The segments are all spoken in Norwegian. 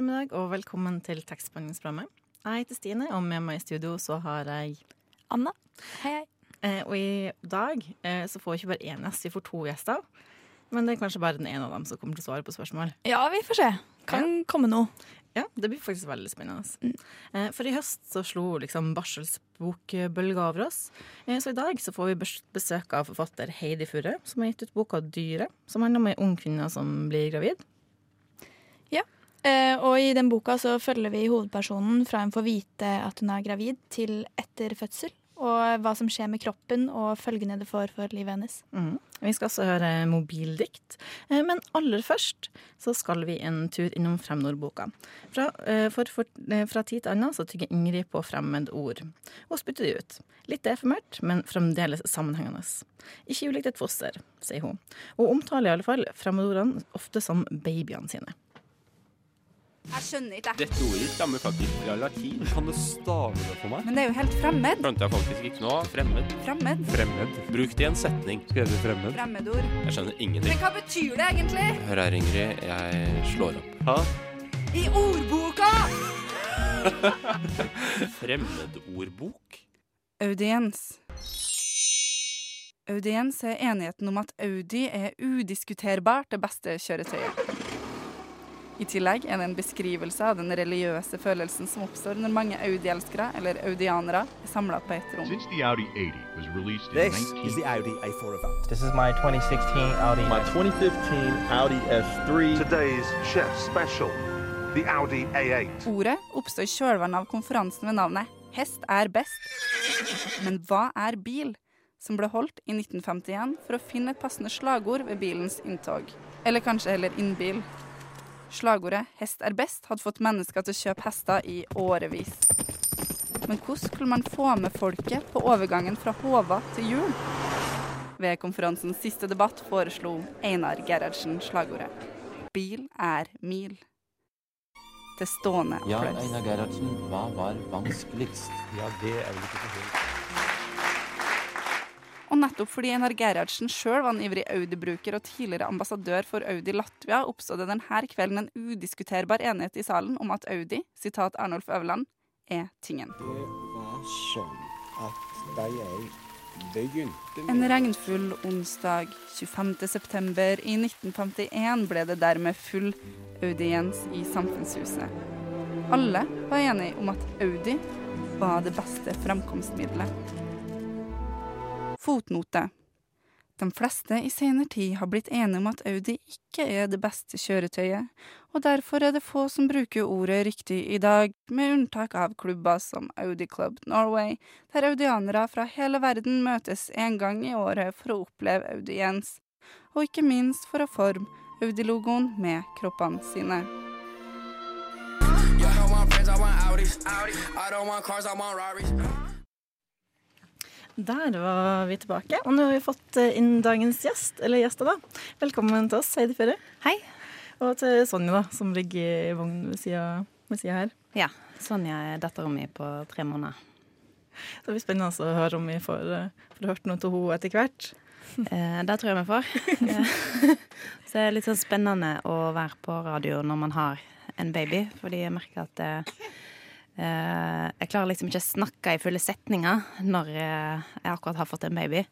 Formiddag og velkommen til tekstbehandlingsprogrammet. Jeg heter Stine, og med meg i studio så har jeg Anna. Hei, hei. eh, Og i dag eh, så får vi ikke bare én gjest, vi får to gjester. Men det er kanskje bare den ene av dem som kommer til å svare på spørsmål. Ja, vi får se. Kan komme noe. Ja, Det blir faktisk veldig spennende. Eh, For i høst så slo liksom barselsbokbølga over oss. Eh, Så i dag så får vi besøk av forfatter Heidi Furre, som har gitt ut boka 'Dyret', som handler om ei ung kvinne som blir gravid. Eh, og i den boka så følger vi hovedpersonen fra hun får vite at hun er gravid, til etter fødsel. Og hva som skjer med kroppen, og følgene det får for livet hennes. Mm. Vi skal også høre mobildikt. Eh, Men aller først så skal vi en tur innom Fremnordboka. Fra, eh, for, for, fra tid til annen så tygger Ingrid på fremmedord og spytter de ut. Litt deformert, men fremdeles sammenhengende. Ikke ulikt et foster, sier hun. Og omtaler i alle fall fremmedordene ofte som babyene sine. Jeg skjønner ikke, jeg. Dette ordet stammer faktisk fra latin. Kan du stave det for meg? Men det er jo helt fremmed. Skjønte jeg faktisk ikke nå. Fremmed. Fremmed. Fremmed. Bruk det i en setning. Skrevet fremmed. Fremmedord. Jeg skjønner ingenting. Men hva betyr det egentlig? Hør her, Ingrid. Jeg slår opp. Hæ? I ordboka! Fremmedordbok? Audiens. Audiens er enigheten om at Audi er udiskuterbart det beste kjøretøyet. I tillegg er det en beskrivelse av den religiøse følelsen som oppstår når mange Audi-elskere, eller audianere, er samla på ett rom. Since the Audi 80 was released in This is the Audi A4 Avant. This is my 2016 Audi. My 2015 Audi S3. Today's chef special, the Audi A8. Ordet oppstår i kjølvannet av konferansen ved navnet Hest er best. Men hva er bil? Som ble holdt i 1951 for å finne et passende slagord ved bilens inntog. Eller kanskje heller innbil. Slagordet 'hest er best' hadde fått mennesker til å kjøpe hester i årevis. Men hvordan skulle man få med folket på overgangen fra Håva til hjul? Ved konferansens siste debatt foreslo Einar Gerhardsen slagordet 'Bil er mil'. Til stående Ja. Einar Gerhardsen, hva var vanskeligst? Ja, det er vel ikke så høyt. Og nettopp fordi Einar Gerhardsen sjøl var en ivrig Audi-bruker og tidligere ambassadør for Audi Latvia, oppstod det denne kvelden en udiskuterbar enighet i salen om at Audi, sitat Arnulf Øverland, er tingen. Det var sånn at da jeg begynte En regnfull onsdag 25. september i 1951 ble det dermed full audiens i Samfunnshuset. Alle var enige om at Audi var det beste framkomstmiddelet. Fotnote. De fleste i senere tid har blitt enige om at Audi ikke er det beste kjøretøyet, og derfor er det få som bruker ordet riktig i dag, med unntak av klubber som Audi Club Norway, der audianere fra hele verden møtes en gang i året for å oppleve audiens, og ikke minst for å forme Audi-logoen med kroppene sine. Der var vi tilbake, og nå har vi fått eh, inn dagens gjest, eller gjester, da. Velkommen til oss, Heidi Føre. Hei. Og til Sonja, da, som ligger i vognen ved sida her. Ja. Sonja er dattera mi på tre måneder. Så det blir spennende å høre om vi får, eh, får hørt noe til henne etter hvert. Eh, det tror jeg vi får. Så det er litt sånn spennende å være på radio når man har en baby, fordi jeg merker at det jeg klarer liksom ikke å snakke i fulle setninger når eh, jeg akkurat har fått en baby.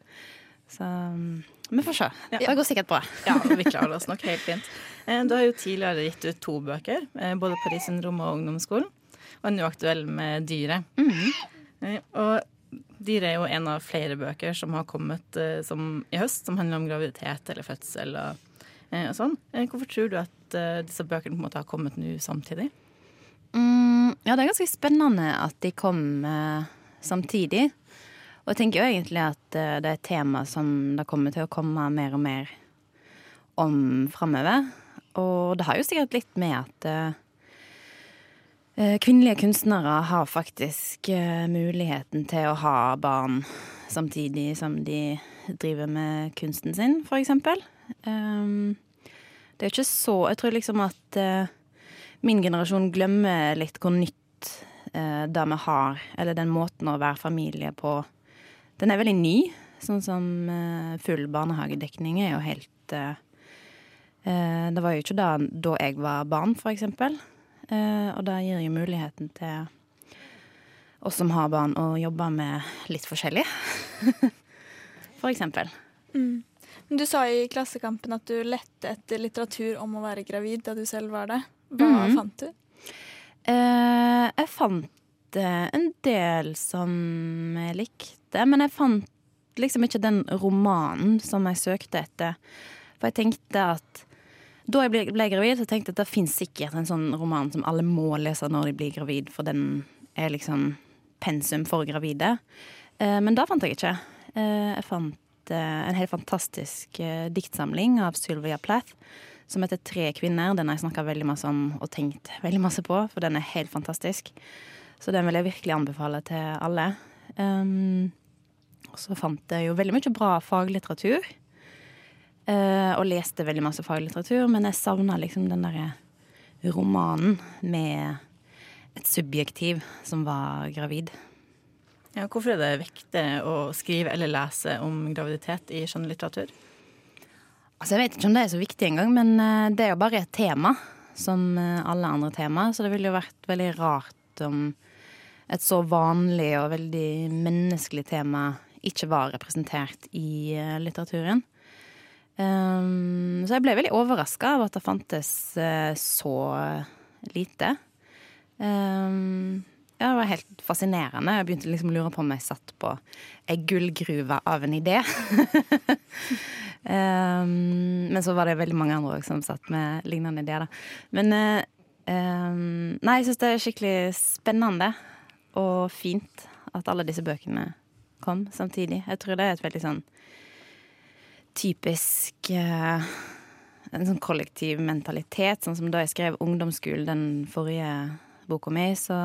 Så mm, vi får se. Det går sikkert bra. Ja, vi klarer oss nok helt fint. Eh, Du har jo tidligere gitt ut to bøker, eh, både 'Paris syndrom' og 'Ungdomsskolen', og er nå aktuell med 'Dyret'. Eh, Og 'Dyret' er jo en av flere bøker som har kommet eh, som, i høst, som handler om graviditet eller fødsel og, eh, og sånn. Eh, Hvorfor tror du at eh, disse bøkene på en måte har kommet nå samtidig? Mm, ja, det er ganske spennende at de kom eh, samtidig. Og jeg tenker jo egentlig at eh, det er et tema som det kommer til å komme mer og mer om framover. Og det har jo sikkert litt med at eh, eh, kvinnelige kunstnere har faktisk eh, muligheten til å ha barn samtidig som de driver med kunsten sin, for eksempel. Um, det er jo ikke så Jeg tror liksom at eh, min generasjon glemmer litt hvor nytt eh, det vi har, eller den måten å være familie på. Den er veldig ny. Sånn som eh, full barnehagedekning er jo helt eh, eh, Det var jo ikke da, da jeg var barn, for eksempel. Eh, og det gir jo muligheten til oss som har barn, å jobbe med litt forskjellig. for eksempel. Mm. Du sa i Klassekampen at du lette etter litteratur om å være gravid da du selv var det. Hva Mhm. fant du? Uh, jeg fant eh, en del som jeg likte, men jeg fant liksom ikke den romanen som jeg søkte etter. For jeg tenkte at da jeg ble, ble gravid, så tenkte jeg at det fins sikkert en sånn roman som alle må lese når de blir gravid, for den er liksom pensum for gravide. Eh, men det fant jeg ikke. Eh, jeg fant eh, en helt fantastisk eh, diktsamling av Sylvia Plath som heter Tre kvinner. Den har jeg snakka veldig masse om og tenkt veldig masse på, for den er helt fantastisk. Så den vil jeg virkelig anbefale til alle. Um, så fant jeg jo veldig mye bra faglitteratur. Uh, og leste veldig masse faglitteratur, men jeg savna liksom den derre romanen med et subjektiv som var gravid. Ja, hvorfor er det viktig å skrive eller lese om graviditet i skjønnlitteratur? Altså, jeg vet ikke om det er så viktig engang, men eh, det er jo bare et tema som eh, alle andre tema, så det ville jo vært veldig rart om et så vanlig og veldig menneskelig tema ikke var representert i eh, litteraturen. Um, så jeg ble veldig overraska av at det fantes så lite. Um, ja, det var helt fascinerende. Jeg begynte liksom å lure på om jeg satt på ei gullgruve av en idé. um, men så var det veldig mange andre som satt med lignende ideer. Da. Men um, nei, jeg syns det er skikkelig spennende og fint at alle disse bøkene kom samtidig. Jeg tror det er et veldig sånn typisk uh, En sånn kollektiv mentalitet. Sånn som da jeg skrev ungdomsskolen, den forrige boka mi, så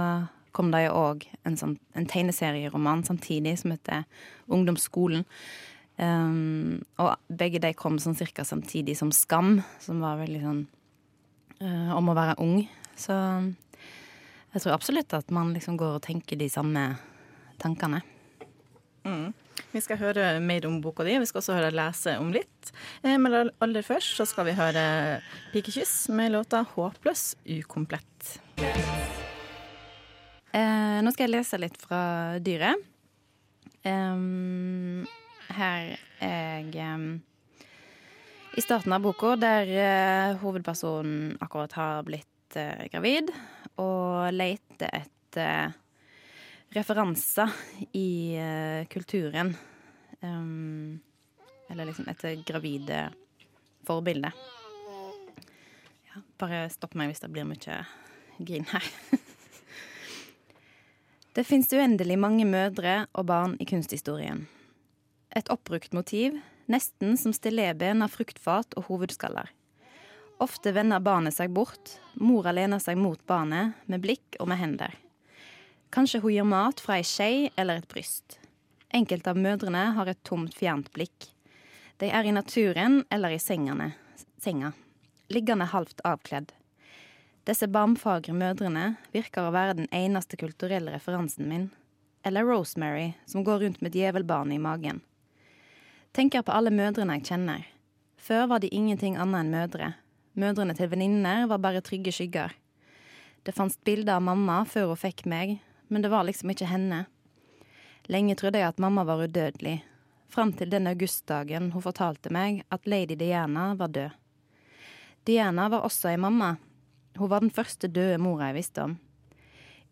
kom det jo òg en, sånn, en tegneserieroman samtidig som heter Ungdomsskolen. Um, og begge de kom sånn cirka samtidig som Skam, som var veldig sånn uh, om å være ung. Så jeg tror absolutt at man liksom går og tenker de samme tankene. Mm. Vi skal høre mer om boka di, vi skal også høre lese om litt. Eh, Men aller først så skal vi høre Pikekyss med låta 'Håpløs ukomplett'. Eh, nå skal jeg lese litt fra dyret. Um, her er jeg i starten av boka, der uh, hovedpersonen akkurat har blitt uh, gravid, og leter etter referanser i kulturen. Um, eller liksom etter gravide forbilder. Ja, bare stopp meg hvis det blir mye grin her. Det fins uendelig mange mødre og barn i kunsthistorien. Et oppbrukt motiv, nesten som stilleben av fruktfat og hovedskaller. Ofte vender barnet seg bort, mora lener seg mot barnet med blikk og med hender. Kanskje hun gir mat fra ei skje eller et bryst. Enkelte av mødrene har et tomt, fjernt blikk. De er i naturen eller i sengene, senga, liggende halvt avkledd. Disse barmfagre mødrene virker å være den eneste kulturelle referansen min. Eller Rosemary, som går rundt med djevelbarnet i magen. Tenker på alle mødrene jeg kjenner. Før var de ingenting annet enn mødre. Mødrene til venninner var bare trygge skygger. Det fantes bilder av mamma før hun fikk meg, men det var liksom ikke henne. Lenge trodde jeg at mamma var udødelig, fram til den augustdagen hun fortalte meg at lady Diana var død. Diana var også ei mamma. Hun var den første døde mora jeg visste om.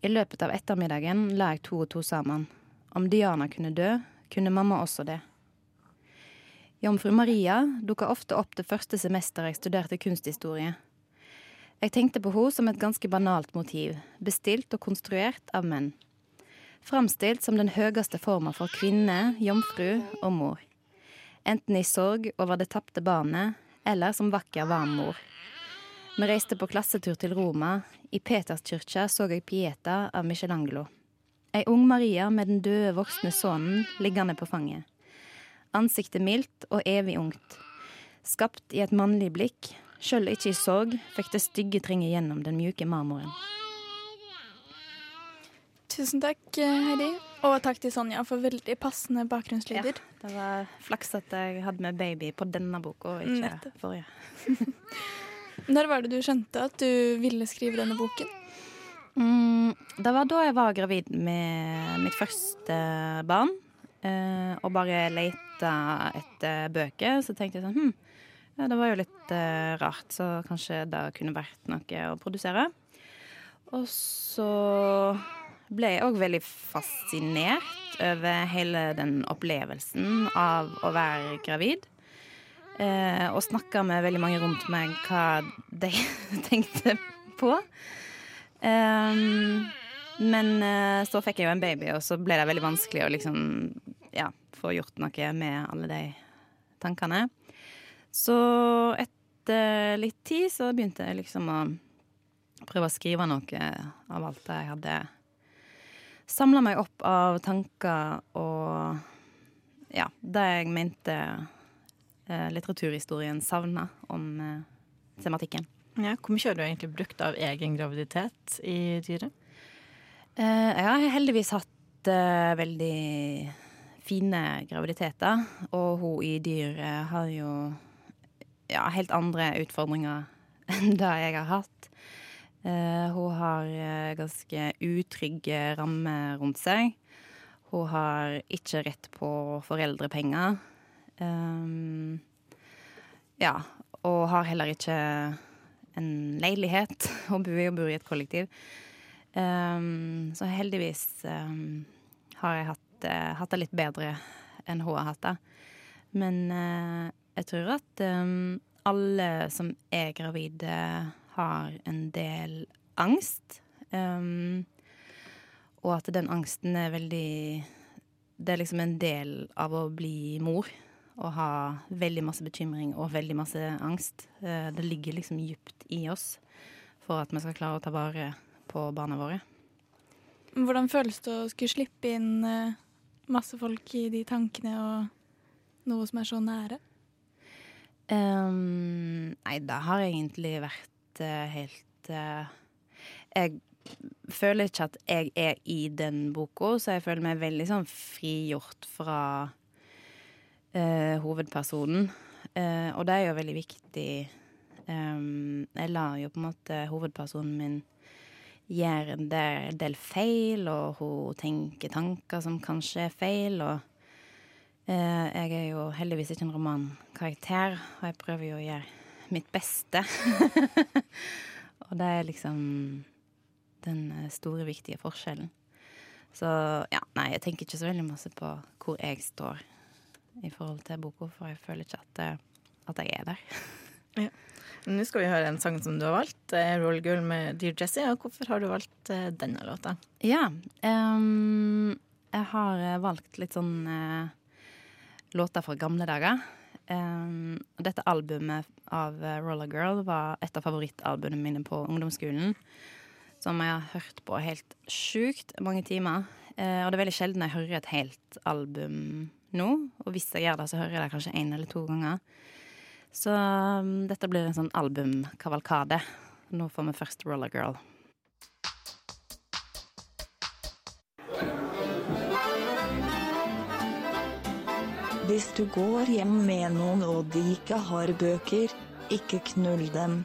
I løpet av ettermiddagen la jeg to og to sammen. Om Diana kunne dø, kunne mamma også det. Jomfru Maria dukka ofte opp det første semesteret jeg studerte kunsthistorie. Jeg tenkte på henne som et ganske banalt motiv, bestilt og konstruert av menn. Framstilt som den høyeste forma for kvinne, jomfru og mor. Enten i sorg over det tapte barnet, eller som vakker, varm mor. Vi reiste på klassetur til Roma. I Peterskirka så jeg Pieta av Michelangelo. Ei ung Maria med den døde voksne sønnen liggende på fanget. Ansiktet mildt og evig ungt. Skapt i et mannlig blikk. Sjøl ikke i sorg fikk det stygge trenge gjennom den mjuke marmoren. Tusen takk, Heidi. Og takk til Sonja for veldig passende bakgrunnslyder. Ja, det var flaks at jeg hadde med baby på denne boka, og ikke Nettopp. forrige. Når var det du skjønte at du ville skrive denne boken? Mm, det var da jeg var gravid med mitt første barn, eh, og bare leita etter bøker. Så tenkte jeg sånn hm, ja, det var jo litt eh, rart, så kanskje det kunne vært noe å produsere. Og så ble jeg òg veldig fascinert over hele den opplevelsen av å være gravid. Eh, og snakka med veldig mange rundt meg hva de tenkte på. Eh, men eh, så fikk jeg jo en baby, og så ble det veldig vanskelig å liksom få gjort noe med alle de tankene. Så etter litt tid så begynte jeg liksom å prøve å skrive noe av alt det jeg hadde samla meg opp av tanker og ja, det jeg mente eh, litteraturhistorien savna om eh, tematikken. Ja, hvor mye har du egentlig brukt av egen graviditet i dyret? Eh, jeg har heldigvis hatt veldig fine graviditeter, og hun i dyret har jo ja, helt andre utfordringer enn det jeg har hatt. Uh, hun har eh, ganske utrygge rammer rundt seg. Hun har ikke rett på foreldrepenger. Um, ja, og har heller ikke en leilighet. Hun bor hun bor i et kollektiv. Um, så heldigvis um, har jeg hatt, uh, hatt det litt bedre enn hun har hatt det. Men uh, jeg tror at um, alle som er gravide, har en del angst. Um, og at den angsten er veldig Det er liksom en del av å bli mor. Å ha veldig masse bekymring og veldig masse angst. Det ligger liksom djupt i oss for at vi skal klare å ta vare på barna våre. Hvordan føles det å skulle slippe inn eh, masse folk i de tankene og noe som er så nære? Um, nei, det har egentlig vært uh, helt uh, Jeg føler ikke at jeg er i den boka, så jeg føler meg veldig sånn frigjort fra uh, hovedpersonen. og det er jo veldig viktig. Um, jeg lar jo på en måte hovedpersonen min gjøre en del feil, og hun tenker tanker som kanskje er feil, og Eh, jeg er jo heldigvis ikke en romankarakter, og jeg prøver jo å gjøre mitt beste. og det er liksom den eh, store, viktige forskjellen. Så ja, nei, jeg tenker ikke så veldig masse på hvor jeg står i forhold til boka, for jeg føler ikke at, eh, at jeg er der. Ja. Nå skal vi høre en sang som du har valgt, Roll Girl med Dear Jessie. Og hvorfor har du valgt denne låta? Ja, um, jeg har valgt litt sånn uh, låter fra gamle dager. Um, dette albumet av Roller Girl var et av favorittalbumene mine på ungdomsskolen. Som jeg har hørt på helt sjukt mange timer. Uh, og det er veldig sjelden jeg hører et helt album nå. Og hvis jeg gjør det, så hører jeg det kanskje én eller to ganger. Så um, dette blir en sånn albumkavalkade. Nå får vi først Roller Girl. Hvis du går hjem med noen og de ikke har bøker, ikke knull dem.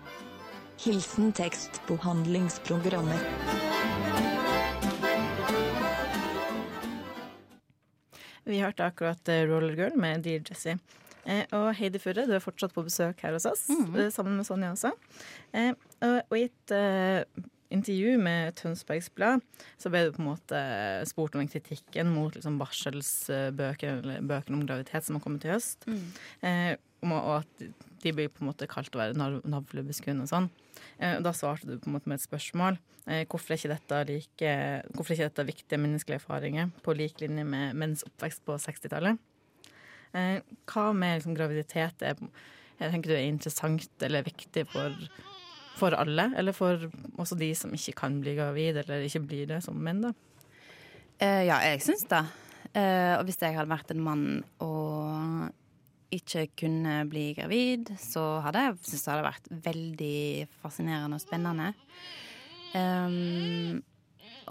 Hilsen tekstbehandlingsprogrammet. Vi hørte akkurat Roller Girl med Dear Jessie. Eh, og Heidi Furre, du er fortsatt på besøk her hos oss, mm. sammen med Sonja også. Eh, og, i et intervju med Tønsbergs Blad så ble du på en måte spurt om kritikken mot liksom, barselsbøker eller bøkene om graviditet som har kommet i høst. Mm. Eh, og at de blir på en måte kalt å være navlebeskuende og sånn. Eh, og da svarte du på en måte med et spørsmål. Eh, hvorfor, er ikke dette like, hvorfor er ikke dette viktige menneskelige erfaringer på lik linje med menns oppvekst på 60-tallet? Eh, hva med liksom, graviditet er, jeg tenker du er interessant eller viktig for for alle, eller for også de som ikke kan bli gravide, eller ikke blir det som menn, da? Eh, ja, jeg syns det. Eh, og hvis jeg hadde vært en mann og ikke kunne bli gravid, så hadde jeg syntes det hadde vært veldig fascinerende og spennende. Um,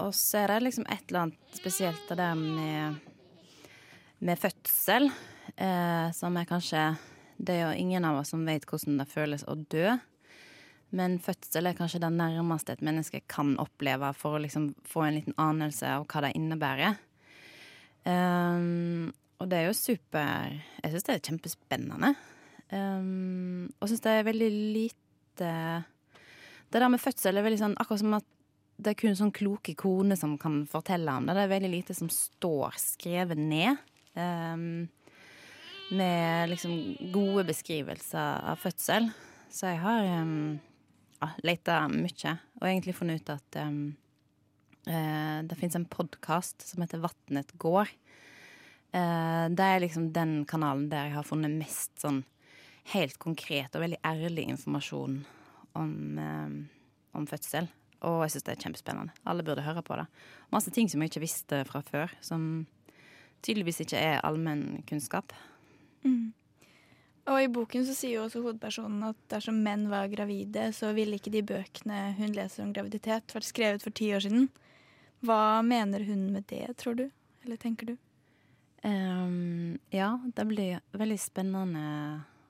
og så er det liksom et eller annet spesielt det der med, med fødsel, eh, som er kanskje Det er jo ingen av oss som vet hvordan det føles å dø. Men fødsel er kanskje det nærmeste et menneske kan oppleve for å liksom få en liten anelse av hva det innebærer. Um, og det er jo super Jeg syns det er kjempespennende. Um, og syns det er veldig lite Det der med fødsel er veldig sånn akkurat som at det er kun sånn kloke koner som kan fortelle om det. Det er veldig lite som står skrevet ned. Um, med liksom gode beskrivelser av fødsel. Så jeg har um, ja, leita mye, og egentlig funnet ut at um, uh, det fins en podkast som heter Vatnet går. Uh, det er liksom den kanalen der jeg har funnet mest sånn helt konkret og veldig ærlig informasjon om, um, om fødsel. Og jeg syns det er kjempespennende. Alle burde høre på det. Masse ting som jeg ikke visste fra før, som tydeligvis ikke er allmennkunnskap. Mm. Og i boken så sier jo også hovedpersonen at dersom menn var gravide, så ville ikke de bøkene hun leser om graviditet, vært skrevet for ti år siden. Hva mener hun med det, tror du? Eller tenker du? Um, ja, det blir veldig spennende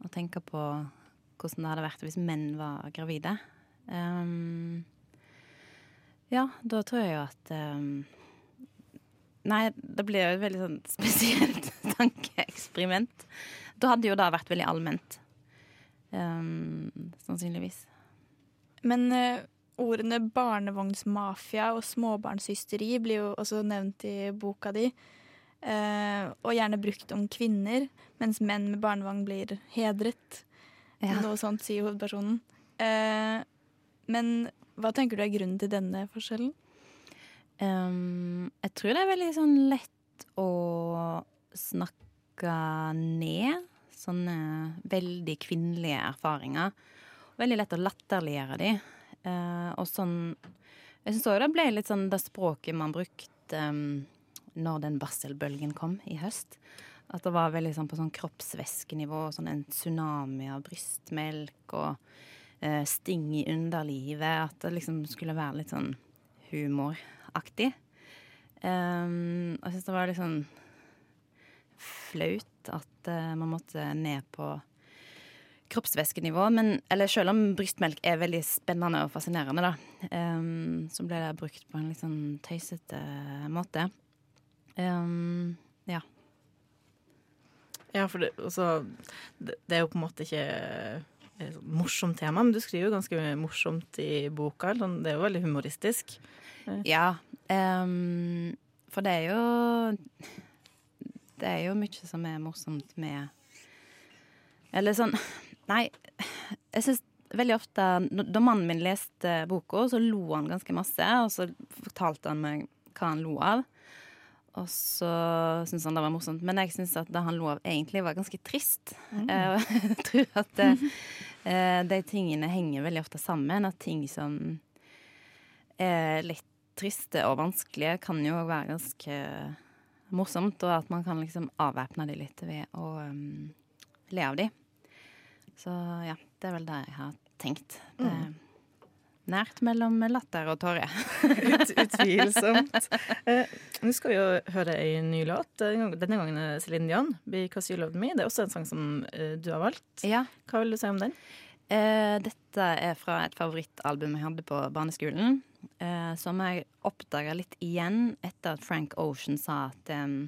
å tenke på hvordan det hadde vært hvis menn var gravide. Um, ja, da tror jeg jo at um, Nei, det blir jo et veldig sånn spesielt tankeeksperiment. Da hadde jo det vært veldig allment. Um, sannsynligvis. Men uh, ordene barnevognsmafia og småbarnshysteri blir jo også nevnt i boka di. Uh, og gjerne brukt om kvinner, mens menn med barnevogn blir hedret. Ja. Noe sånt sier hovedpersonen. Uh, men hva tenker du er grunnen til denne forskjellen? Um, jeg tror det er veldig sånn lett å snakke ned sånne veldig kvinnelige erfaringer. Veldig lett å latterliggjøre de. Uh, og sånn Jeg syns òg det ble litt sånn det språket man brukte um, når den barselbølgen kom i høst. At det var veldig sånn på sånn kroppsvæskenivå, sånn en tsunami av brystmelk og uh, sting i underlivet. At det liksom skulle være litt sånn humoraktig. Um, og jeg syns det var litt sånn flaut at uh, man måtte ned på kroppsvæskenivå. Men, eller selv om brystmelk er veldig spennende og fascinerende, da, um, så ble det brukt på en litt sånn tøysete måte. Um, ja. Ja, for det, altså, det, det, er jo på en måte ikke et morsomt tema, men du skriver jo ganske morsomt i boka. Sånn, det er jo veldig humoristisk. Ja. Um, for det er jo Det er jo mye som er morsomt med Eller sånn Nei, jeg syns veldig ofte Da mannen min leste boka, så lo han ganske masse, og så fortalte han meg hva han lo av. Og så syntes han det var morsomt. Men jeg syns at det han lo av, egentlig var ganske trist. Mm. jeg tror at det, de tingene henger veldig ofte sammen. At ting som er litt triste og vanskelige, kan jo være ganske morsomt. Og at man kan liksom avvæpne de litt ved å um, le av de. Så ja, det er vel det jeg har tenkt. Det er nært mellom latter og tårer. Ut, utvilsomt. Eh, Nå skal vi jo høre ei ny låt. Denne gangen er Céline Dion, 'Because You Loved Me'. Det er også en sang som uh, du har valgt. Ja. Hva vil du si om den? Eh, dette er fra et favorittalbum jeg hadde på barneskolen. Eh, som jeg oppdaga litt igjen etter at Frank Ocean sa at uh,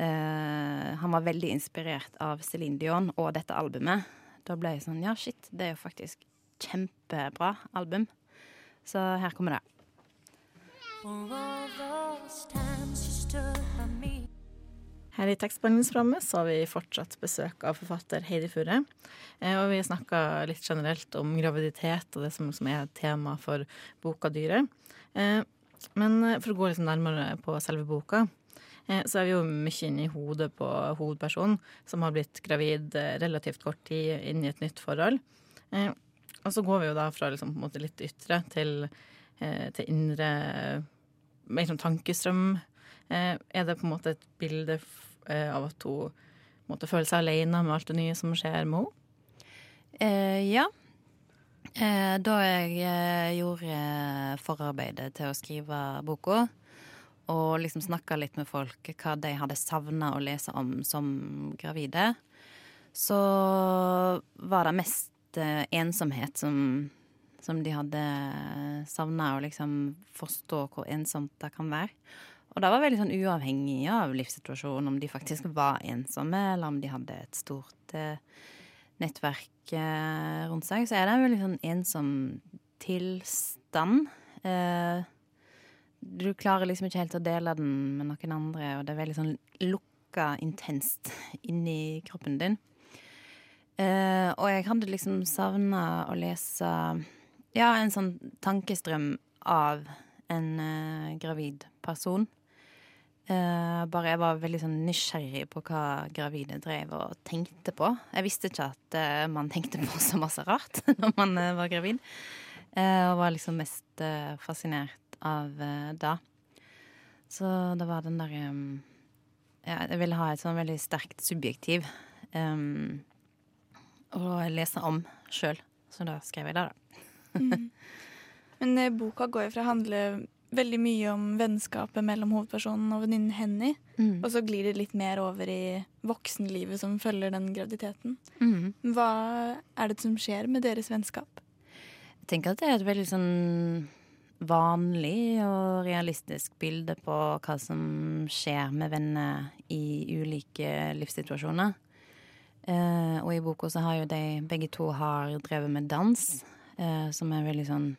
han var veldig inspirert av Céline Dion og dette albumet. Da ble jeg sånn Ja, shit, det er jo faktisk kjempebra album. Så her kommer det. Her i tekstbehandlingsprogrammet så har vi fortsatt besøk av forfatter Heidi Furre. Eh, og vi snakka litt generelt om graviditet og det som, som er tema for boka Dyret. Eh, men for å gå litt nærmere på selve boka, eh, så er vi jo mye inne i hodet på hovedpersonen, som har blitt gravid relativt kort tid inn i et nytt forhold. og så går vi jo da fra liksom, litt ytre til, eh, til indre sånn tankestrøm. Eh, er det på en måte et bilde eh, av at hun måtte føle seg alene med alt det nye som skjer med henne? Eh, ja. Eh, da jeg eh, gjorde forarbeidet til å skrive boka, og liksom snakka litt med folk hva de hadde savna å lese om som gravide, så var det mest eh, ensomhet som, som de hadde savna å liksom forstå hvor ensomt det kan være. Og det var veldig sånn uavhengig av livssituasjonen, om de faktisk var ensomme, eller om de hadde et stort eh, nettverk eh, rundt seg. Så er det en veldig sånn ensom tilstand. Eh, du klarer liksom ikke helt å dele den med noen andre, og det er veldig sånn lukka intenst inni kroppen din. Eh, og jeg hadde liksom savna å lese ja, en sånn tankestrøm av en eh, gravid person. Eh, bare jeg var veldig sånn nysgjerrig på hva gravide drev og tenkte på. Jeg visste ikke at uh, man tenkte på så masse rart når man uh, var gravid. Og var liksom mest fascinert av da. Så det var den derre ja, Jeg ville ha et sånn veldig sterkt subjektiv um, å lese om sjøl. Så da skrev jeg det, da. Mm. Men boka går jo fra å handle veldig mye om vennskapet mellom hovedpersonen og venninnen Henny. Mm. Og så glir det litt mer over i voksenlivet som følger den graviditeten. Mm. Hva er det som skjer med deres vennskap? Jeg tenker at det er et veldig sånn vanlig og realistisk bilde på hva som skjer med venner i ulike livssituasjoner. Eh, og i boka så har jo de begge to har drevet med dans, eh, som er veldig sånn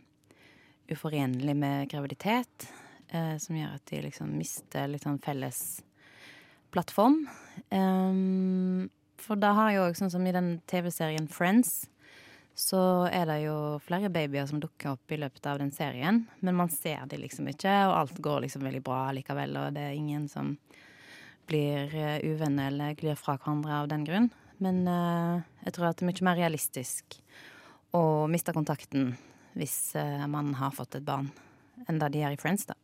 uforenlig med graviditet. Eh, som gjør at de liksom mister litt sånn felles plattform. Um, for da har jo sånn som i den TV-serien Friends, så er det jo flere babyer som dukker opp i løpet av den serien. Men man ser de liksom ikke, og alt går liksom veldig bra likevel. Og det er ingen som blir uh, uvenner eller glir fra hverandre av den grunn. Men eh, jeg tror at det er mye mer realistisk å miste kontakten hvis eh, man har fått et barn, enn da de er i Friends, da.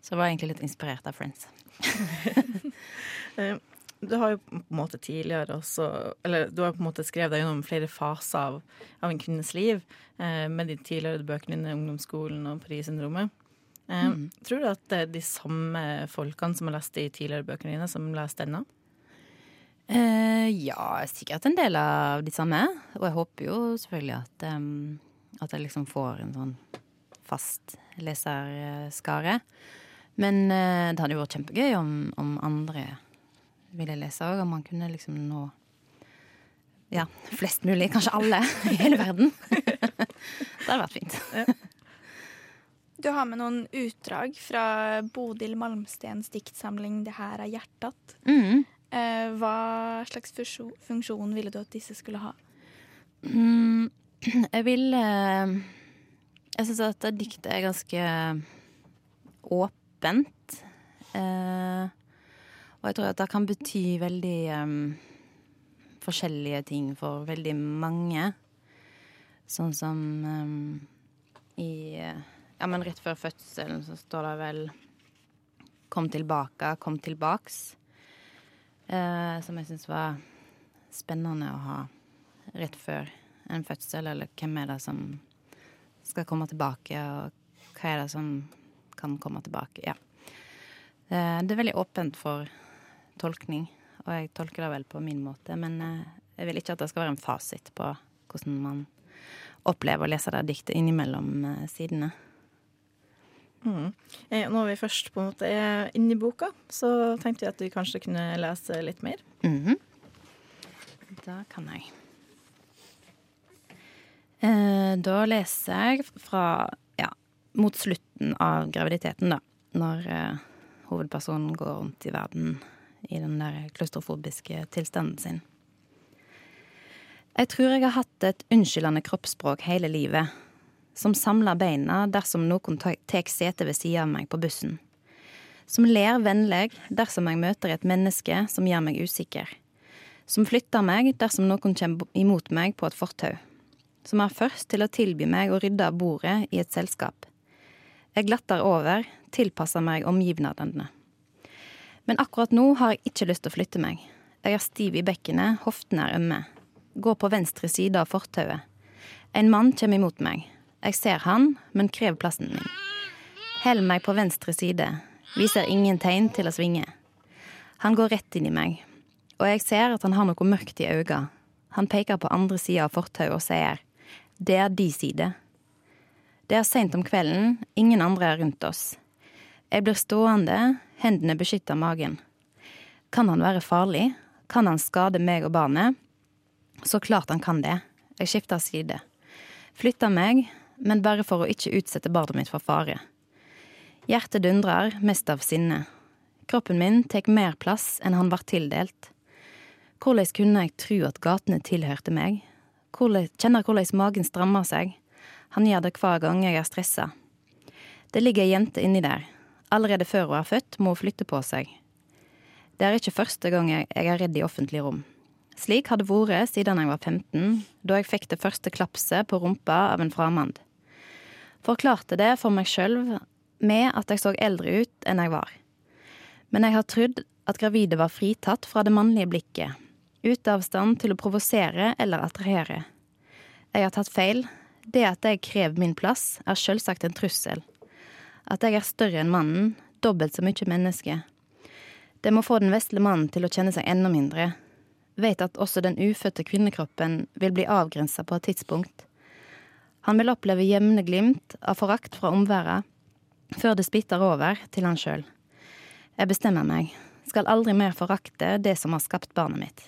Så jeg var egentlig litt inspirert av Friends. Eh, Du har jo på en måte tidligere også Eller du har på en måte skrevet deg gjennom flere faser av, av en kvinnes liv eh, med de tidligere bøkene dine, 'Ungdomsskolen' og 'Paris-syndromet'. Eh, Mm. Tror du at det er de samme folkene som har lest de tidligere bøkene dine, som leser denne? Eh, ja, sikkert en del av de samme. Og jeg håper jo selvfølgelig at, em, at jeg liksom får en sånn fast leserskare. Men eh, det hadde jo vært kjempegøy om, om andre ville lese òg. Om man kunne liksom nå ja, flest mulig, kanskje alle i hele verden. det hadde vært fint. Du har med noen utdrag fra Bodil Malmstens diktsamling 'Det her er hjertat'. Mm. Eh, hva slags funksjon ville du at disse skulle ha? Mm, jeg vil eh, Jeg syns at diktet er ganske åpent. Eh, og jeg tror at det kan bety veldig eh, forskjellige ting for veldig mange. Sånn som i Ja, men rett før fødselen så står det vel 'Kom tilbake, kom tilbaks'. Som jeg syns var spennende å ha rett før en fødsel, eller hvem er det som skal komme tilbake, og hva er det som kan komme tilbake. Ja. Eh, Det er veldig åpent for tolkning, og jeg tolker det vel på min måte, men eh, jeg vil ikke at det skal være en fasit på hvordan man opplever å lese det diktet innimellom eh, sidene. Mm. Når vi først på en måte er inne i boka, så tenkte vi at vi kanskje kunne lese litt mer. Mhm. Da kan jeg. Eh, da leser jeg fra ja, mot slutten av graviditeten, da. Når eh, hovedpersonen går rundt i verden i den der klaustrofobiske tilstanden sin. Jeg tror jeg har hatt et unnskyldende kroppsspråk hele livet, som samler beina dersom noen tar sete ved sida av meg på bussen. Som ler vennlig dersom jeg møter et menneske som gjør meg usikker. Som flytter meg dersom noen kommer imot meg på et fortau. Som er først til å tilby meg å rydde av bordet i et selskap. Jeg glatter over, tilpasser meg omgivnadene. Men akkurat nå har jeg ikke lyst til å flytte meg. Jeg er stiv i bekkenet, hoftene er ømme. Går på venstre side av fortauet. En mann kommer imot meg. Jeg ser han, men krever plassen min. Hell meg på venstre side. Viser ingen tegn til å svinge. Han går rett inn i meg, og jeg ser at han har noe mørkt i øynene. Han peker på andre sida av fortauet og sier det er de side. Det er seint om kvelden, ingen andre er rundt oss. Jeg blir stående, hendene beskytter magen. Kan han være farlig? Kan han skade meg og barnet? Så klart han kan det. Jeg skifter side. Flytter meg, men bare for å ikke utsette barnet mitt for fare. Hjertet dundrer, mest av sinne. Kroppen min tar mer plass enn han var tildelt. Hvordan kunne jeg tro at gatene tilhørte meg? Kjenner hvordan magen strammer seg. Han gjør det hver gang jeg er stressa. Det ligger ei jente inni der. Allerede før hun er født, må hun flytte på seg. Det er ikke første gang jeg, jeg er redd i offentlige rom. Slik har det vært siden jeg var 15, da jeg fikk det første klapset på rumpa av en framand. Forklarte det for meg sjøl med at jeg så eldre ut enn jeg var. Men jeg har trodd at gravide var fritatt fra det mannlige blikket, ute av stand til å provosere eller attrahere. Jeg har tatt feil. Det at jeg krever min plass, er selvsagt en trussel. At jeg er større enn mannen, dobbelt så mye menneske. Det må få den vesle mannen til å kjenne seg enda mindre. Vet at også den ufødte kvinnekroppen vil bli avgrensa på et tidspunkt. Han vil oppleve jevne glimt av forakt fra omverdenen før det splitter over til han sjøl. Jeg bestemmer meg. Skal aldri mer forakte det som har skapt barnet mitt.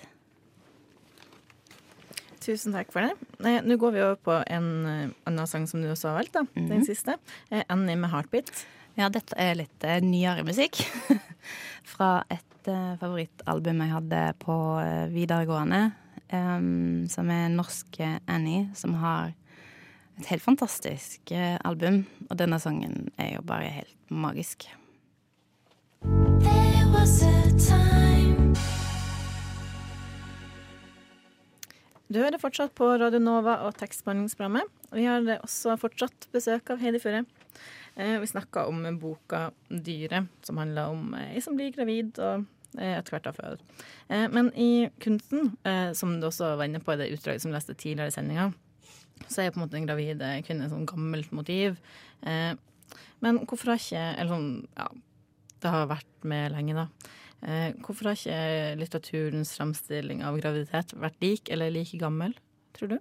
Tusen takk for det. Eh, Nå går vi over på en eh, annen sang som du også har valgt, da. Den Mhm. siste. Eh, 'Annie med Heartbeat'. Ja, dette er litt eh, nyere musikk. Fra et eh, favorittalbum jeg hadde på eh, videregående. em, som er norske Annie, som har et helt fantastisk eh, album. Og denne sangen er jo bare helt magisk. Du hører fortsatt på Radio Nova og tekstbehandlingsprogrammet. Vi har også fortsatt besøk av Heidi Furre. Eh, Vi snakka om boka 'Dyret', som handler om ei som blir gravid og eh, etter hvert har føder. Eh, Men i kunsten, eh, som du også var inne på i det utdraget som du leste tidligere i sendinga, så er på en måte en gravid kvinne et sånn gammelt motiv. Eh, Men hvorfor har ikke Eller sånn, ja, det har vært med lenge, da. Eh, hvorfor har ikke litteraturens fremstilling av graviditet vært lik eller like gammel, tror du?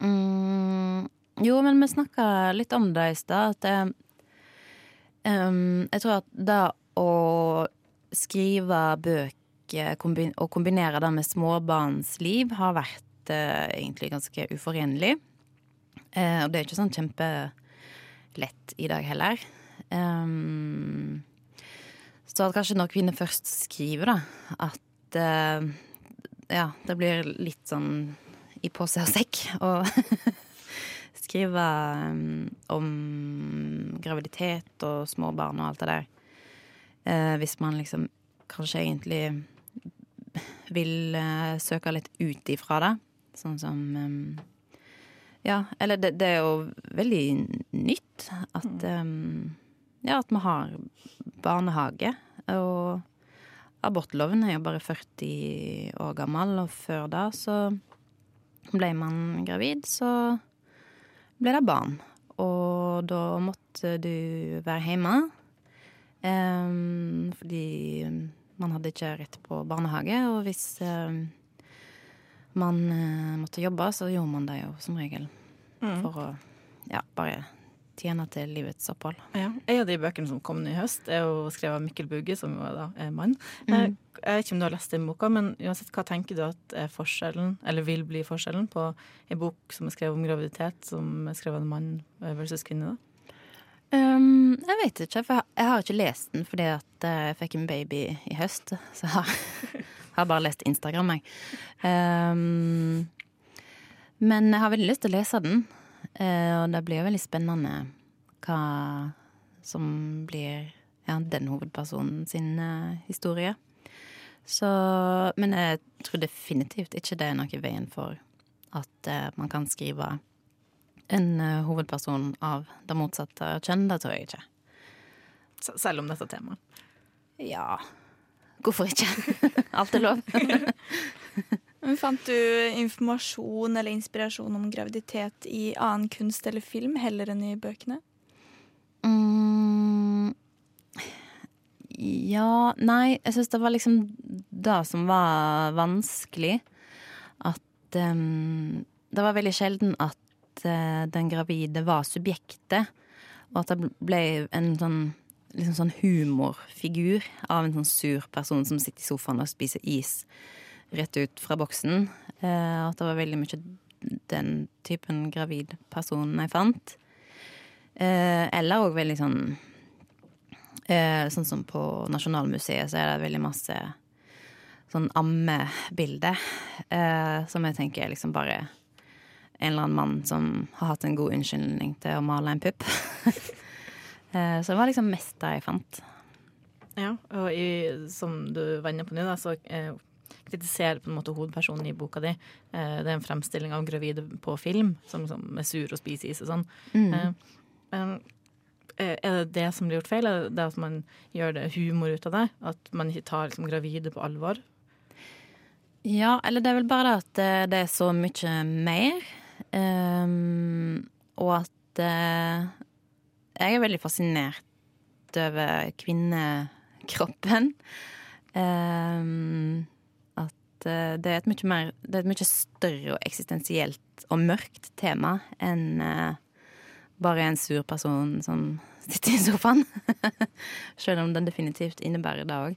Mm, jo, men vi snakka litt om det i stad. At eh, um, jeg tror at det å skrive bøker kombin og kombinere det med småbarnsliv har vært uh, egentlig ganske uforenlig. Uh, og det er ikke sånn kjempelett i dag heller. Em, så at kanskje når kvinner først skriver, da, at eh, ja, det blir litt sånn i pose og sekk å skrive um, om graviditet og små barn og alt det der. Eh, hvis man liksom kanskje egentlig vil eh, søke litt ut ifra det. Sånn som um, Ja, eller det, det er jo veldig nytt at um, Ja, at vi har barnehage. Og abortloven er jo bare 40 år gammel, og før da så ble man gravid, så ble det barn. Og da måtte du være hjemme. um, fordi man hadde ikke rett på barnehage, og hvis um, man uh, måtte jobbe, så gjorde man det jo som regel Mm. for å ja, bare tjene til livets opphold. Ja. En av de bøkene som kom nå i høst, er jo skrevet av Mikkel Bugge, som jo da er mann. Mm. Jeg vet ikke om du har lest den boka, men uansett, hva tenker du at er forskjellen, eller vil bli forskjellen, på en bok som er skrevet om graviditet, som er skrevet av en mann versus kvinne? da? Um, jeg vet ikke, for jeg har- jeg har ikke lest den fordi at eh, jeg fikk en baby i høst. Så jeg har, har bare lest Instagram, jeg. Um, men jeg har veldig lyst til å lese den, og det blir veldig spennende hva som blir ja, den hovedpersonen sin eh, historie. Så Men jeg tror definitivt ikke det er noe i veien for at eh, man kan skrive en eh, hovedperson av det motsatte kjønn. Det tror jeg ikke. Selv om dette temaet. Ja, hvorfor ikke? Alt er lov. Men Fant du informasjon eller inspirasjon om graviditet i annen kunst eller film heller enn i bøkene? Mm, ja Nei, jeg syns det var liksom det som var vanskelig. At um, Det var veldig sjelden at uh, den gravide var subjektet. Og at det ble en sånn liksom sånn humorfigur av en sånn sur person som sitter i sofaen og spiser is rett ut fra boksen. Eh, at det var veldig mye den typen gravid person jeg fant. Eh, eller òg veldig sånn eh, Sånn som på Nasjonalmuseet, så er det veldig masse sånn ammebilder. Eh, som jeg tenker er liksom bare en eller annen mann som har hatt en god unnskyldning til å male en pupp. eh, så det var liksom mest det jeg fant. Ja, og i, som du inne på nå, da, så eh, kritiserer på en måte hovedpersonen i boka di. Eh, det er en fremstilling av gravide på film, som som er sur og spiser is og sånn. Mm. Eh, eh, er det det som blir gjort feil? Er det det at man gjør det humor ut av det? At man ikke tar liksom, gravide på alvor? Ja, eller det er vel bare det at det er så mye mer. Um, og at uh, jeg er veldig fascinert over kvinnekroppen. Ehm, eh, det er mer Det er et mye større og eksistensielt og mørkt tema enn eh, bare en sur person som sitter i sofaen. Selv om den definitivt innebærer det òg.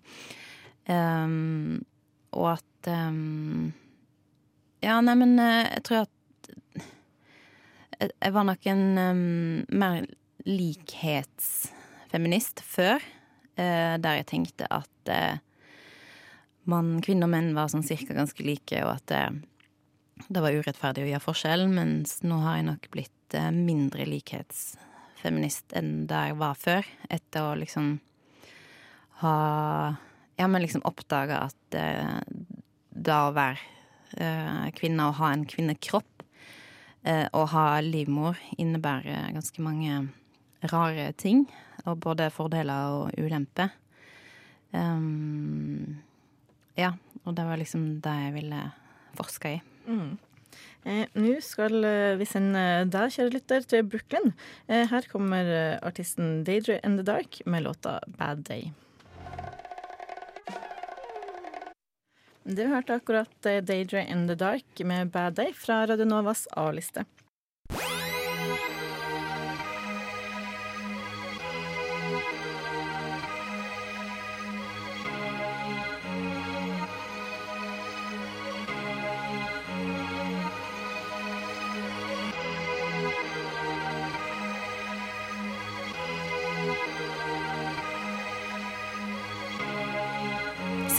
og at um, Ja, nei, men eh, jeg tror at jeg, jeg var nok en um, mer likhetsfeminist før. uh, der jeg tenkte at eh, man, kvinner og menn var sånn cirka ganske like, og at det, det var urettferdig å gjøre forskjell. Mens nå har jeg nok blitt eh, mindre likhetsfeminist enn der jeg var før. Etter å liksom ha Ja, men liksom oppdaga at eh, det å være eh, kvinne og ha en kvinnekropp eh, og ha livmor innebærer ganske mange rare ting. Og både fordeler og ulemper. Um, ja, og det var liksom det jeg ville forske i. Mm. Eh, Nå skal eh, vi sende deg, kjære lytter, til Brooklyn. Eh, her kommer eh, artisten Daedra in the Dark med låta Bad Day. Du hørte akkurat eh, Daedra in the Dark med Bad Day fra Radio Novas A-liste.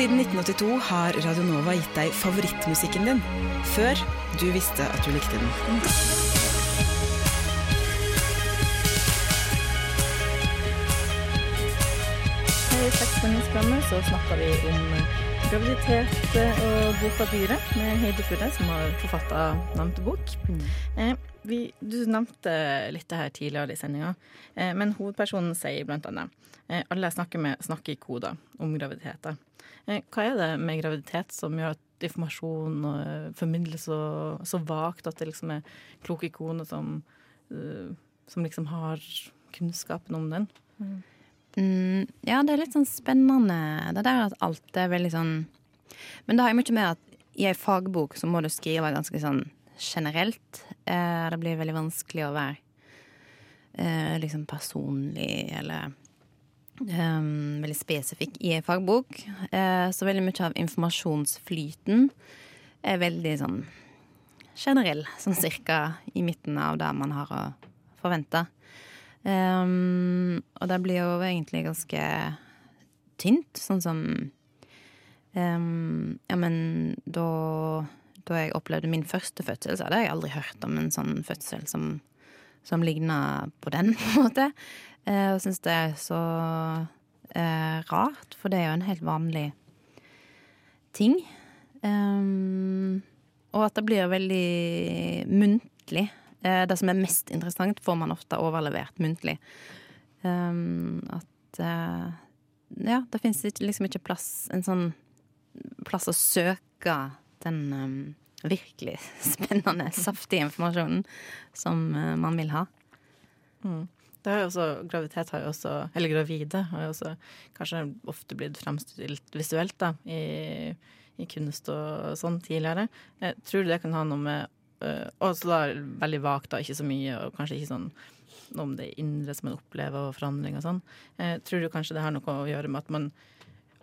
Siden 1982 har Radionova gitt deg favorittmusikken din, før du visste at du likte den. I Sekspenningsprogrammet så snakka vi om graviditet og boka 'Dyret' med Heidi Furre, som har forfatta navnet bok. Eh, vi, du nevnte litt det her tidligere i sendinga, eh, men hovedpersonen sier blant annet eh, alle jeg snakker med, snakker i koder om graviditeter. Eh, hva er det med graviditet som gjør at informasjon formidles så, så vagt at det liksom er kloke koner som, som liksom har kunnskapen om den? Mm, ja, det er litt sånn spennende det der at alt er veldig sånn Men det har jo mye med at i ei fagbok så må du skrive ganske sånn generelt. Eh, det blir veldig vanskelig å være eh, liksom personlig eller um, veldig spesifikk i en fagbok. Eh, så veldig mye av informasjonsflyten er veldig sånn generell, sånn cirka i midten av det man har å forvente. Um, og det blir jo egentlig ganske tynt, sånn som um, Ja, men da, da jeg opplevde min første fødsel, så hadde jeg aldri hørt om en sånn fødsel som, som ligna på den, på en måte. Uh, og syns det er så eh, rart, for det er jo en helt vanlig ting. Um, og at det blir veldig muntlig. Eh, det som er mest interessant, får man ofte overlevert muntlig. Um, at eh, Ja, det fins liksom ikke plass En sånn plass å søke den um, virkelig spennende, saftige informasjonen som uh, man vil ha. Mm. Det har jo også, graviditet har jo også, eller gravide har jo også kanskje ofte blitt fremstilt visuelt da, i, i kunst og sånn tidligere. Jeg tror det kan ha noe med uh, Og så da veldig vagt, da, ikke så mye, og kanskje ikke sånn noe om det indre som man opplever, og forandring og sånn. Jeg tror du kanskje det har noe å gjøre med at man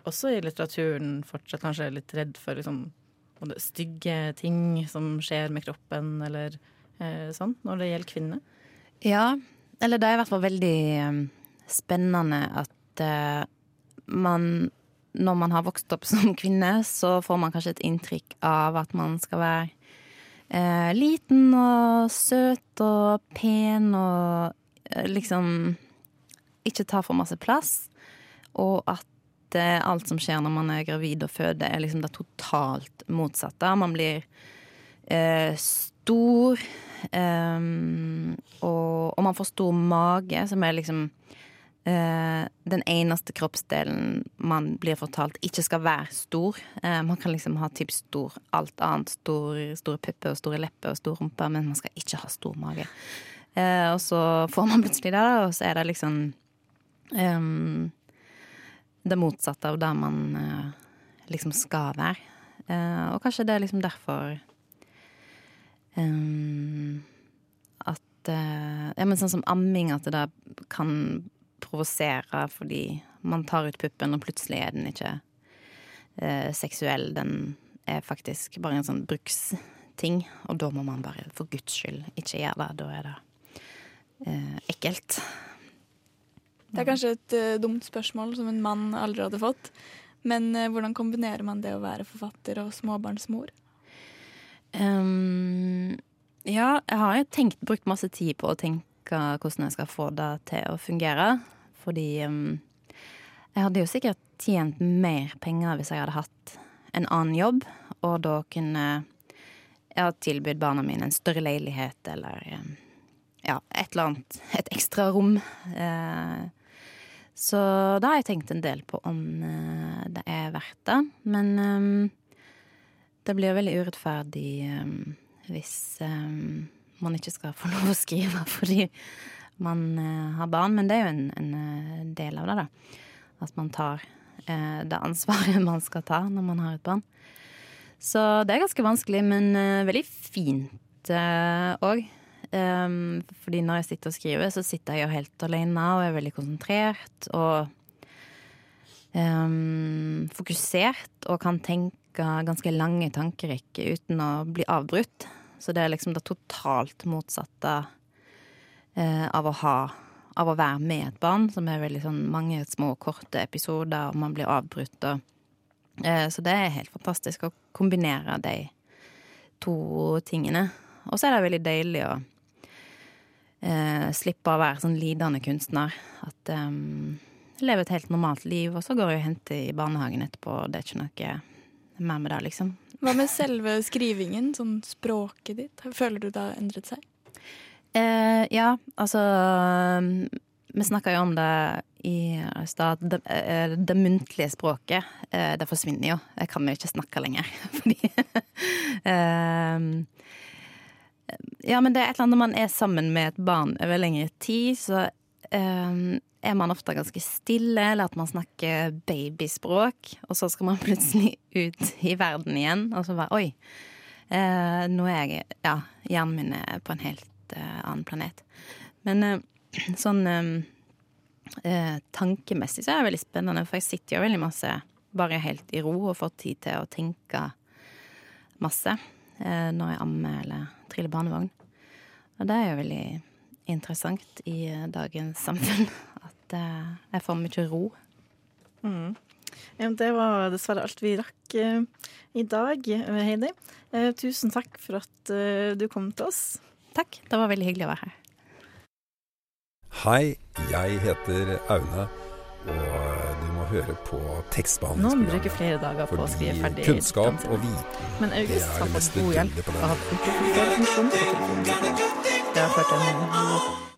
også i litteraturen fortsatt kanskje er litt redd for liksom, stygge ting som skjer med kroppen, eller eh, sånn, når det gjelder kvinner. Ja, eller det er i hvert fall veldig um, spennende at eh, man Når man har vokst opp som kvinne, så får man kanskje et inntrykk av at man skal være eh, liten og søt og pen og uh, liksom ikke ta for masse plass. Og at alt som skjer når man er gravid og føder, er liksom det totalt motsatte. Man blir stor. eh, og, og, man får stor mage, som er liksom eh, den eneste kroppsdelen man blir fortalt ikke skal være stor. Uh, man kan liksom ha typ stor alt annet. Stor, store pupper og store lepper og stor rumpe, men man skal ikke ha stor mage. Uh, og så får man plutselig det, og så er det liksom um, det motsatte av der man liksom skal være. og kanskje det er liksom derfor Um, at uh, Ja, men sånn som amming, at det da kan provosere fordi man tar ut puppen, og plutselig er den ikke seksuell. Den er faktisk bare en sånn bruksting, og da må man bare for guds skyld ikke gjøre det. Da er det uh, ekkelt. Det er kanskje et dumt spørsmål som en mann aldri hadde fått. Men hvordan kombinerer man det å være forfatter og småbarnsmor? Um, ja, jeg har jo tenkt, brukt masse tid på å tenke hvordan jeg skal få det til å fungere. Fordi um, jeg hadde jo sikkert tjent mer penger hvis jeg hadde hatt en annen jobb, og da kunne jeg ha tilbudt barna mine en større leilighet eller um, ja, et eller annet. Et ekstra rom. Uh, så da har jeg tenkt en del på om uh, det er verdt det. Men um, det blir veldig urettferdig um, hvis um, man ikke skal få lov å skrive fordi man uh, har barn. Men det er jo en, en uh, del av det, da. At man tar uh, det ansvaret man skal ta når man har et barn. Så det er ganske vanskelig, men veldig fint òg. Um, fordi når jeg sitter og skriver, så sitter jeg jo helt alene og er veldig konsentrert. Og um, fokusert og kan tenke ganske lange tankerekker uten å bli avbrutt. Så det er liksom det totalt motsatte uh, av å ha Av å være med et barn, som er veldig sånn mange små, korte episoder, og man blir avbrutt og eh, Så det er helt fantastisk å kombinere de to tingene. Og så er det veldig deilig å eh, slippe å være sånn lidende kunstner. At jeg lever et helt normalt liv, og så går jeg og henter i barnehagen etterpå. Det er ikke noe mer med det, liksom. Hva med selve skrivingen, sånn språket ditt? Føler du det har endret seg? Eh, ja, altså Vi snakka jo om det i stad. Det, eh, det, muntlige språket, eh, det forsvinner jo. Jeg kan jo ikke snakke lenger, fordi eh, Ja, men det er et eller annet når man er sammen med et barn over lengre tid, så eh, er man ofte ganske stille, eller at man snakker babyspråk. Og så skal man plutselig ut i verden igjen, og så bare Oi, eh, nå er jeg Ja, hjernen min er på en helt eh, annen planet. Men eh, sånn eh, eh, tankemessig så er det veldig spennende, for jeg sitter jo veldig masse bare helt i ro og får tid til å tenke masse når jeg ammer eller triller barnevogn. Og det er jo veldig interessant i dagens samfunn At jeg får mye ro. Mm. Ja, det var dessverre alt vi rakk i dag, Heidi. Tusen takk for at du kom til oss. Takk. Det var veldig hyggelig å være her. Hei, jeg heter Aune, og høre på Noen tekstbehandlingsprogrammet. bruker flere dager på å skrive Fordi ferdig kunnskap og viten Men August er har det fått god hjelp og har ført en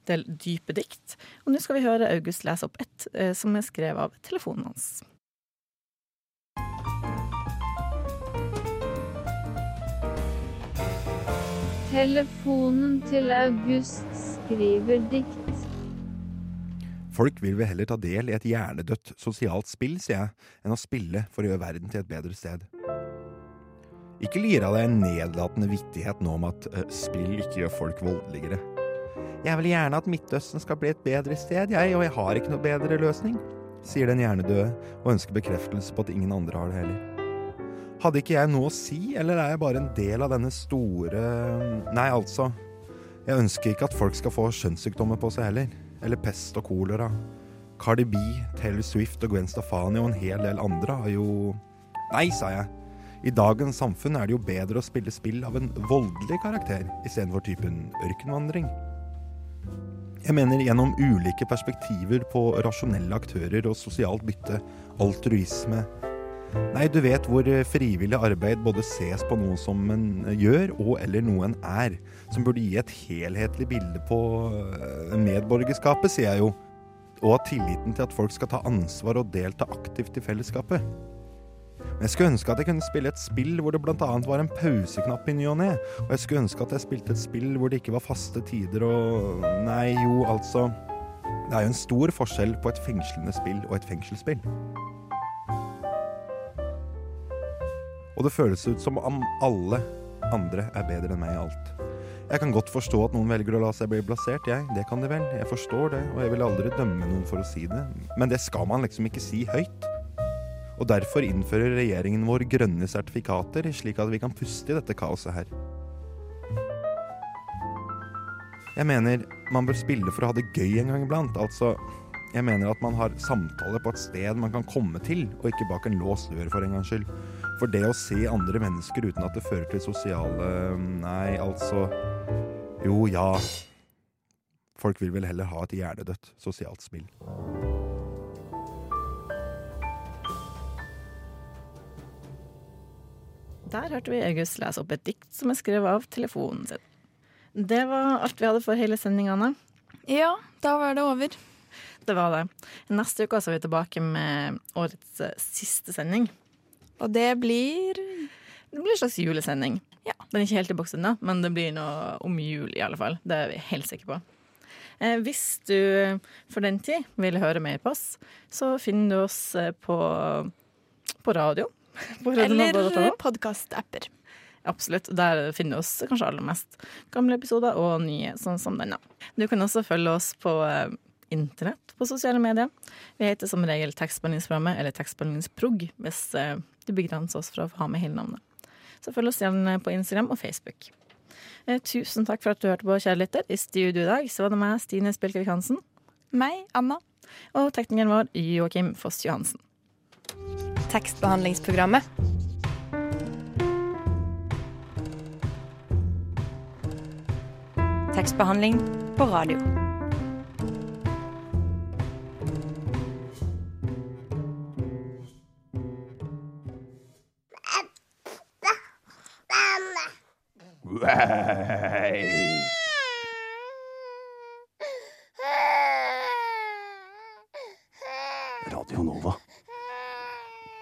del dype dikt. Og nå skal vi høre August lese opp ett eh, som er skrevet av telefonen hans. Telefonen til August skriver dikt. Folk vil vel heller ta del i et hjernedødt sosialt spill, sier jeg, enn å spille for å gjøre verden til et bedre sted. Ikke lir av deg en nedlatende vittighet nå om at uh, spill ikke gjør folk voldeligere. Jeg vil gjerne at Midtøsten skal bli et bedre sted, jeg, og jeg har ikke noe bedre løsning, sier den hjernedøde og ønsker bekreftelse på at ingen andre har det heller. Hadde ikke jeg noe å si, eller er jeg bare en del av denne store Nei, altså. Jeg ønsker ikke at folk skal få skjønnssykdommer på seg heller. Eller pest og kolera. Cardi B, Taylor Swift og Gwen Stefani og en hel del andre har jo Nei, sa jeg. I dagens samfunn er det jo bedre å spille spill av en voldelig karakter istedenfor typen ørkenvandring. Jeg mener gjennom ulike perspektiver på rasjonelle aktører og sosialt bytte, altruisme, Nei, du vet hvor frivillig arbeid både ses på noe som en gjør, og eller noe en er. Som burde gi et helhetlig bilde på eh, medborgerskapet, sier jeg jo. Og av tilliten til at folk skal ta ansvar og delta aktivt i fellesskapet. Men jeg skulle ønske at jeg kunne spille et spill hvor det bl.a. var en pauseknapp i ny og ne. Og jeg skulle ønske at jeg spilte et spill hvor det ikke var faste tider og Nei, jo, altså Det er jo en stor forskjell på et fengslende spill og et fengselsspill. Og det føles ut som om alle andre er bedre enn meg i alt. Jeg kan godt forstå at noen velger å la seg bli blasert, jeg. Det kan de vel. Jeg forstår det, og jeg vil aldri dømme noen for å si det. Men det skal man liksom ikke si høyt. Og derfor innfører regjeringen vår grønne sertifikater, slik at vi kan puste i dette kaoset her. Jeg mener man bør spille for å ha det gøy en gang iblant. Altså, jeg mener at man har samtaler på et sted man kan komme til, og ikke bak en låst dør for en gangs skyld. For det å se andre mennesker uten at det fører til sosiale Nei, altså Jo, ja. Folk vil vel heller ha et hjernedødt sosialt spill. Der hørte vi August lese opp et dikt som er skrevet av telefonen sin. Det var alt vi hadde for hele sendinga, Anna. Ja, da var det over. Det var det. Neste uke er vi tilbake med årets siste sending. Og det blir Det blir en slags julesending. Ja. Den er ikke helt i boks ennå, men det blir noe om jul, i alle fall. Det er vi helt sikre på. Eh, hvis du for den tid vil høre mer på oss, så finner du oss eh, på, på radio. På Eller podkastapper. Absolutt. Der finner du oss kanskje aller mest gamle episoder og nye, sånn som denne. Du kan også følge oss på eh, internett på sosiale medier. Vi heter som regel Tekstbehandlingsprogrammet eller Tekstbehandlingsprog hvis eh, du begrenser oss for å ha med hele navnet. Så følg oss gjerne på Instagram og Facebook. Eh, tusen takk for at du hørte på, kjære lytter. I studio i dag så var det meg, Stine Spilkvik Hansen. Meg, Anna. Og teknikeren vår, Joakim Foss Johansen. Tekstbehandlingsprogrammet. Tekstbehandling på radio. Radio Nova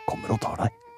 kommer og tar deg.